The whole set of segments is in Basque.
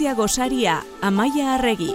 zientzia gosaria, amaia arregi.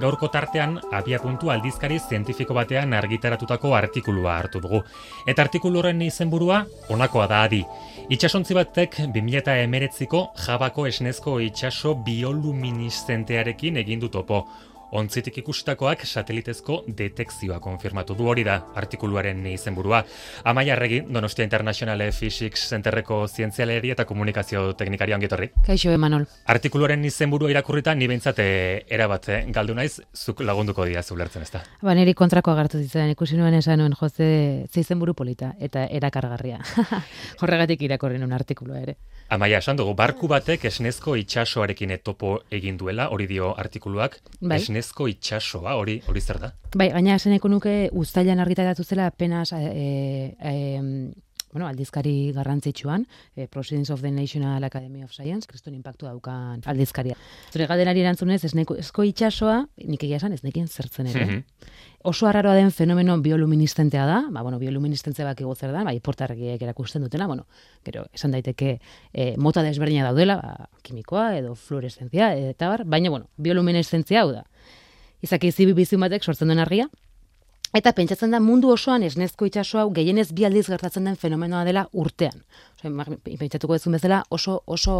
Gaurko tartean, abiapuntu aldizkari zientifiko batean argitaratutako artikulua hartu dugu. Eta artikulu horren izenburua onakoa da adi. Itxasontzi batek 2000 emeretziko jabako esnezko itxaso bioluminiszentearekin egin du topo. Ontzitik ikustitakoak satelitezko detekzioa konfirmatu du hori da artikuluaren izenburua. Amaia Arregi, Donostia International Physics Centerreko zientzialeri eta komunikazio teknikari ongetorri. Kaixo, Emanol. Artikuluaren izenburua irakurrita ni behintzat eh, erabat galdu naiz, zuk lagunduko dira zulertzen ezta. Ba, niri kontrako agartu zitzen, ikusi nuen esan nuen joze zeizenburu polita eta erakargarria. Horregatik irakorri nuen artikulua ere. Amaia, esan dugu, barku batek esnezko itxasoarekin etopo egin duela, hori dio artikuluak, Bai. esnezko itxasoa, hori hori zer da? Bai, gaina esaneko nuke uztailan argitaratu zela apenas e, e, bueno, aldizkari garrantzitsuan, e, Proceedings of the National Academy of Science, kriston impactu daukan aldizkaria. Zure galderari erantzunez, esneko, esko itxasoa, nik egia esan, ez nekien zertzen ere. Mhm. Oso arraroa den fenomeno bioluministentea da, ba, bueno, bioluministentzia bak zer da, bai, portarregiek erakusten dutena, bueno, gero, esan daiteke e, mota desberdina daudela, ba, kimikoa edo fluoreszentzia, eta bar, baina, bueno, biolumineszentzia hau da. Izaki zibi bizun batek sortzen duen argia, Eta pentsatzen da mundu osoan esnezko itsaso hau gehienez bi aldiz gertatzen den fenomenoa dela urtean. Osea, pentsatuko duzun bezala oso oso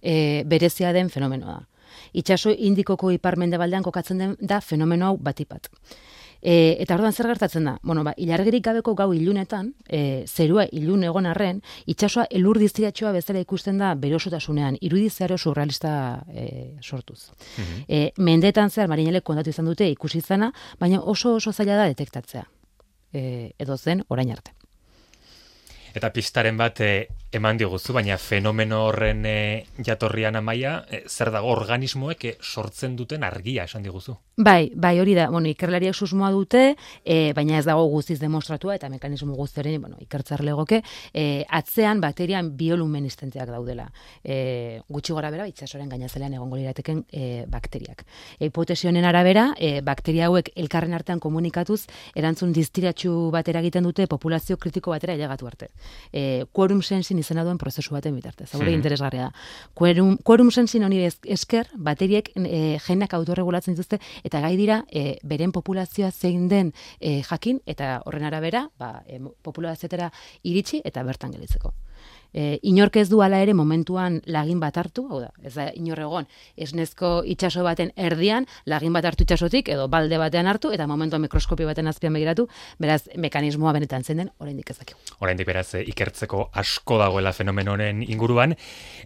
e, berezia den fenomenoa da. Itsaso indikoko iparmendebaldean kokatzen den da fenomeno hau batipat. E, eta orduan zer gertatzen da? Bueno, ba, ilargirik gabeko gau ilunetan, e, zerua ilun egon arren, itsasoa elur diztiratxoa bezala ikusten da bere osotasunean, irudi zeharo surrealista e, sortuz. Mhm. E, mendeetan zehar marinelek kontatu izan dute ikusi izana, baina oso oso zaila da detektatzea. E, edo zen orain arte. Eta pistaren bat eh, eman diguzu, baina fenomeno horren eh, jatorrian amaia, eh, zer dago organismoek eh, sortzen duten argia esan diguzu. Bai, bai, hori da, bueno, ikerlariak susmoa dute, e, baina ez dago guztiz demostratua eta mekanismo guztiaren, bueno, ikertzar legoke, e, atzean bakterian bioluministenteak daudela. E, gutxi gora bera, itxasoren gainazelean egongo lirateken e, bakteriak. E, honen arabera, e, bakteria hauek elkarren artean komunikatuz, erantzun diztiratxu batera egiten dute populazio kritiko batera ailegatu arte. E, quorum sensin izena duen prozesu baten bitartez. Ere Mhm. interesgarria da. Quorum, quorum sensin honi esker, bateriek e, genak autorregulatzen dituzte eta gai dira e, beren populazioa zein den e, jakin eta horren arabera ba, e, populazioetara iritsi eta bertan gelitzeko. E, inork ez du hala ere momentuan lagin bat hartu, hau da, ez da inor egon esnezko itsaso baten erdian lagin bat hartu itsasotik edo balde batean hartu eta momentuan mikroskopio baten azpian begiratu, beraz mekanismoa benetan zen den oraindik ez dakigu. Oraindik beraz eh, ikertzeko asko dagoela fenomeno honen inguruan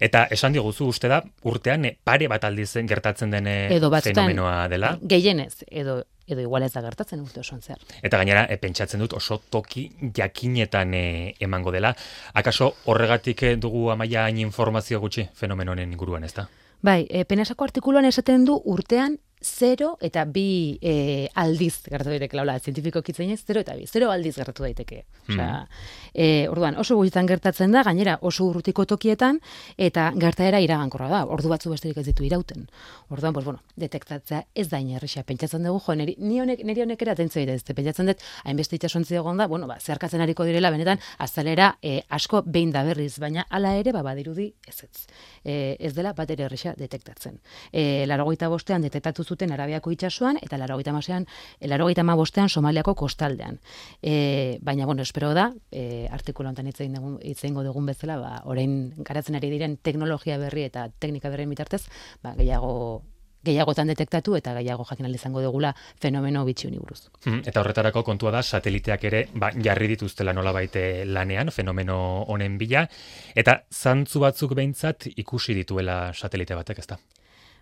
eta esan diguzu uste da urtean eh, pare bat aldiz gertatzen den eh, Edo batzutan fenomenoa dela Gehienez edo edo igual ez da gertatzen urte osoan zehar. eta gainera eh, pentsatzen dut oso toki jakinetan eh, emango dela. Akaso horregatik eh, dugu amaia hain informazio gutxi fenomeno honen inguruan, ezta? Bai, e, penasako artikuluan esaten du urtean 0 eta bi e, aldiz gertatu daiteke, laula, zientifiko kitzenez, 0 eta bi, 0 aldiz gertatu daiteke. Osea, e, orduan, oso gutxitan gertatzen da, gainera oso urrutiko tokietan, eta gertaera iragankorra da, ordu batzu besterik ez ditu irauten. Orduan, pues, bueno, detektatzea ez da inerrexia, pentsatzen dugu, jo, neri, ni honek, neri honek ere atentzio egiten, ez pentsatzen dut, hainbeste itxasontzi egon da, bueno, ba, zeharkatzen hariko direla, benetan, azalera e, asko behin da berriz, baina hala ere, ba, badirudi ez ez. E, ez dela bat ere erresa detektatzen. E, larogeita bostean detektatu zuten Arabiako itsasoan eta larogeita masean, larogeita bostean Somaliako kostaldean. E, baina, bueno, espero da, e, artikulu honetan hitz egin dugun- hitz egingo dugun bezala, ba, orain garatzen ari diren teknologia berri eta teknika berrien bitartez, ba, gehiago gehiagotan detektatu eta gehiago jakin izango dugula fenomeno bitxi honi buruz. Mhm, Eta horretarako kontua da sateliteak ere ba, jarri dituztela nolabait eh, lanean fenomeno honen bila eta zantzu batzuk behintzat ikusi dituela satelite batek, ezta?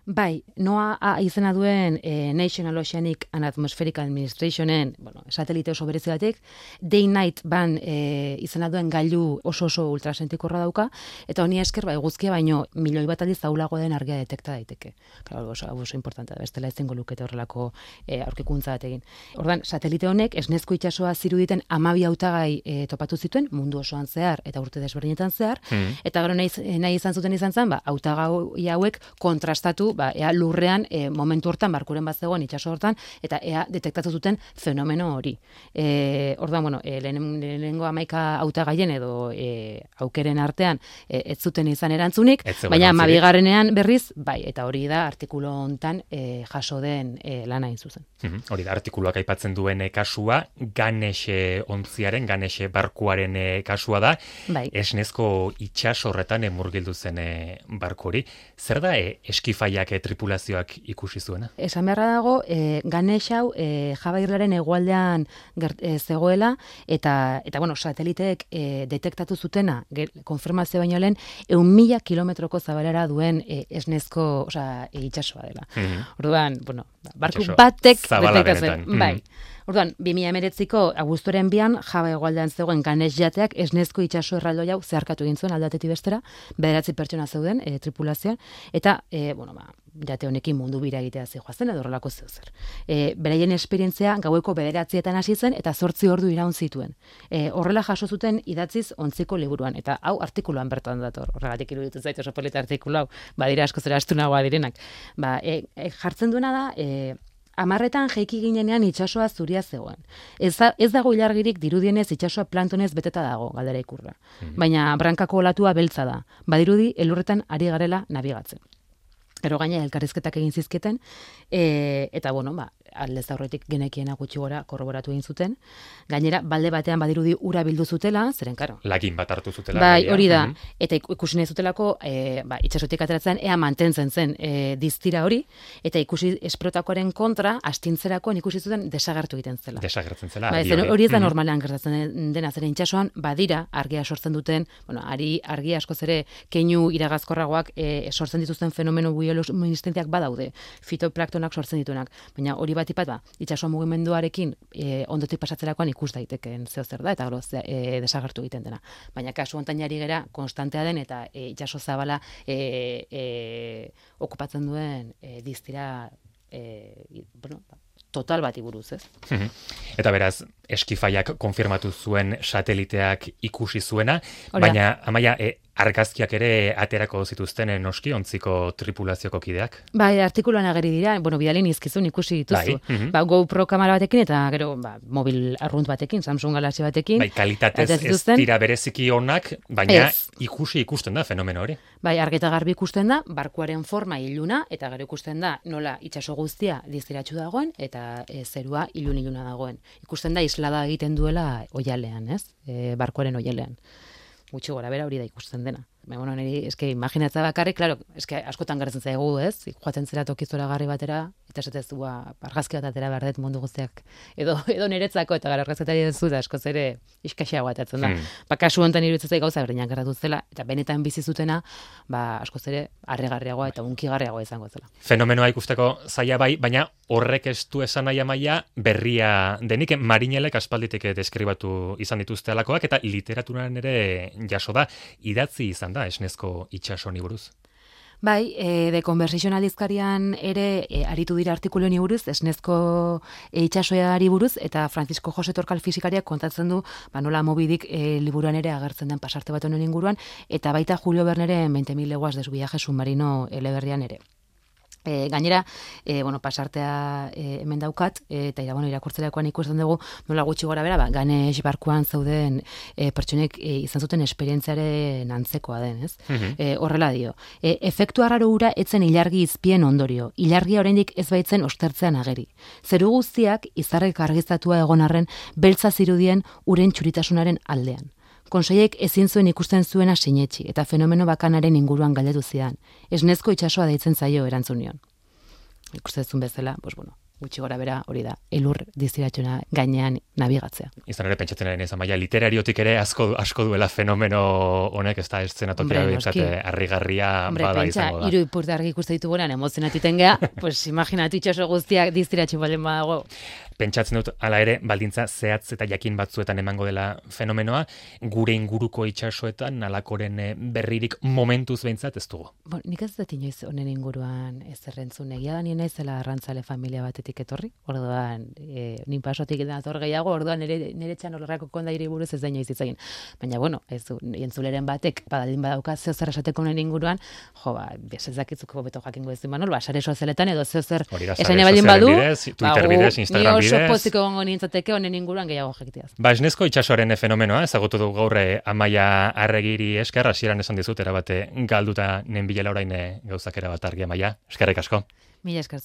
Bai, NOAA a, izena duen e, National Oceanic and Atmospheric Administrationen, bueno, satelite oso berezi batek, Day Night ban e, izena duen gailu oso oso ultrasentikorra dauka, eta honi esker bai guzkia baino milioi bat aldiz zaulago den argia detekta daiteke. Claro, oso, oso importante da, bestela ezingo lukete horrelako e, aurkikuntza bat egin. Ordan satelite honek esnezko itsasoa ziruditen amabi hautagai e, topatu zituen mundu osoan zehar eta urte desberdinetan zehar, Hmm. Eta gero nahi, nahi izan zuten izan zen, ba, hautagai hauek kontrastatu ba, ea lurrean e, momentu hortan barkuren bat zegoen itsaso hortan eta ea detektatu zuten fenomeno hori. E, orduan, bueno, e, lehen, lehenengo amaika hautagaien edo e, aukeren artean e, ez zuten izan erantzunik, baina mabigarrenean berriz, bai, eta hori da artikulu hontan e, jaso den e, lana zuzen. Mhm, hori da, artikuluak aipatzen duen kasua, ganexe ontziaren, ganexe barkuaren kasua da, bai. esnezko itxasorretan emurgildu zen e, barku hori. Zer da e, eskifaiak e, tripulazioak ikusi zuena? Esan beharra dago, e, ganex hau e, jabairlaren egualdean e, zegoela, eta, eta bueno, sateliteek e, detektatu zutena, konfirmazio baino lehen, eun mila kilometroko zabalera duen e, esnezko, oza, e, itxasua dela. Mm Orduan, bueno, barku batek detektatzen. Bai. Mhm. Orduan, 2019ko abuztuaren bian, jaba egualdean zegoen ganez jateak esnezko itxaso erraldo jau zeharkatu egin zuen aldateti bestera, bederatzi pertsona zeuden e, tripulazioan, eta, e, bueno, ba, jate honekin mundu bira egitea joazen edo horrelako zeu zer. E, beraien esperientzia gaueko bederatzietan hasi zen eta zortzi ordu iraun zituen. E, horrela jaso zuten idatziz ontziko liburuan, eta hau artikuluan bertan dator, horregatik iruditu zaitu oso polita artikulu hau, badira asko zera astunagoa direnak. Ba, e, e, jartzen duena da, e, Amarretan jaiki ginenean itsasoa zuria zegoen. Ez, ez dago ilargirik dirudienez itsasoa plantonez beteta dago, galdera ikurra. Mhm. Baina brankako olatua beltza da. Badirudi, elurretan ari garela nabigatzen. Ero gaina elkarrizketak egin zizketen, e, eta bueno, ba, aldez aurretik genekiena gutxi gora korroboratu egin zuten. Gainera, balde batean badirudi ura bildu zutela, zeren karo. Lagin bat hartu zutela. Bai, hori da. Mm -hmm. Eta ikusi nahi zutelako, e, ba, itxasotik ateratzen, ea mantentzen zen e, diztira hori, eta ikusi esprotakoaren kontra, astintzerako ikusi zuten desagertu egiten zela. Desagertzen zela. Bai, hori ez da normalean gertatzen dena, zeren itxasoan, badira, argia sortzen duten, bueno, ari argia asko zere, keinu iragazkorragoak e, sortzen dituzten fenomeno bioluministentiak badaude, fitoplaktonak sortzen dituenak, baina hori bat bat ba, itxaso mugimenduarekin e, ondotik pasatzerakoan ikus daiteken zeo zer da, eta gero e, desagertu egiten dena. Baina kasu ontainari gera, konstantea den, eta e, itxaso zabala e, e, okupatzen duen e, diztira e, bueno, total bat iburuz, ez? Mhm. Eta beraz, eskifaiak konfirmatu zuen sateliteak ikusi zuena, baina, amaia, e, argazkiak ere aterako zituzten noski ontziko tripulazioko kideak. Bai, artikuluan ageri dira, bueno, bidalin izkizun ikusi dituzu. Bai, mm ba, GoPro kamera batekin eta gero ba, mobil arrunt batekin, Samsung Galaxy batekin. Bai, kalitatez ez dira bereziki onak, baina ikusi ikusten da fenomeno hori. Bai, argeta garbi ikusten da, barkuaren forma iluna, eta gero ikusten da nola itxaso guztia diztiratxu dagoen, eta e, zerua ilun iluna dagoen. Ikusten da islada egiten duela oialean, ez? E, barkuaren oialean gutxi gora bera hori da ikusten dena. Ba, bueno, niri, eske, imaginatza bakarrik, claro, eske, askotan gertzen zaigu, ez? Joaten zera tokizora garri batera, eta esatez ba, argazki bat atera behar mundu guztiak, edo, edo niretzako, eta gara argazketari ez da, askoz ere, iskaxeago atatzen da. Hmm. Ba, kasu honetan iruditzen gauza berdinak gertatu zela, eta benetan bizi zutena, ba, askoz ere, arregarriagoa eta unkigarriagoa izango zela. Fenomenoa ikusteko zaila bai, baina horrek ez du esan nahi amaia berria denik, marinelek aspalditek deskribatu izan dituzte alakoak, eta literaturan ere jaso da, idatzi izan da, da esnezko itxasoni buruz? Bai, e, de Conversation aldizkarian ere e, aritu dira artikuluen buruz, esnezko e, itxasoari buruz, eta Francisco Jose Torkal fizikariak kontatzen du, ba, nola mobidik e, liburuan ere agertzen den pasarte bat honen inguruan, eta baita Julio Bernere 20.000 leguaz de su viaje submarino eleberrian ere. E, gainera, e, bueno, pasartea e, hemen daukat, e, eta ira, bueno, irakurtzerakoan ikusten dugu, nola gutxi gora bera, ba, ganex barkuan zauden e, pertsonek e, izan zuten esperientziaren antzekoa den, ez? Mhm. E, horrela dio. E, efektu harraro ura etzen ilargi izpien ondorio. Ilargia oraindik ez baitzen ostertzean ageri. Zeru guztiak, izarrek argizatua egon arren, beltza zirudien uren txuritasunaren aldean konseiek ezin zuen ikusten zuena sinetxi eta fenomeno bakanaren inguruan galdetu zidan. Esnezko itsasoa deitzen zaio erantzunion. Ikusten bezala, pues bueno, gutxi gora bera hori da, elur diziratxuna gainean nabigatzea. Izan ere, pentsatzen ari nezan, literariotik ere asko, asko duela fenomeno honek, ez da eszenatokera bintzate, harrigarria bada izango da. Iru ipurte argi ikuste ditu gorean, emozionatiten geha, pues imaginatu itxaso guztiak diziratxu balen badago. Pentsatzen dut hala ere baldintza zehatz eta jakin batzuetan emango dela fenomenoa, gure inguruko itsasoetan alakoren eh, berririk momentuz behintzat ez dugu. Bon, nik ez dut inoiz honen inguruan ez errentzun egia da nien zela arrantzale familia batetik etorri, orduan, e, nin pasotik dator gehiago, orduan nire, nire txan horreko kondairi buruz ez da inoiz itzagin. Baina, bueno, ez entzuleren batek, badalin badauka zeo zer esateko honen inguruan, jo, ba, ez dakitzuko beto jakingo ez manol, ba, sare sozialetan edo zeo zer esan baldin badu, Twitter ba, bidez, Instagram bidez. Oso poziko gongo nintzateke honen inguruan gehiago jakitiaz. Ba, esnezko itxasoaren fenomenoa, ezagutu du gaurre eh, amaia arregiri esker, hasieran esan dizut, erabate galduta nenbilela orain eh, gauzak erabat argi amaia. Eskerrik asko. Mila esker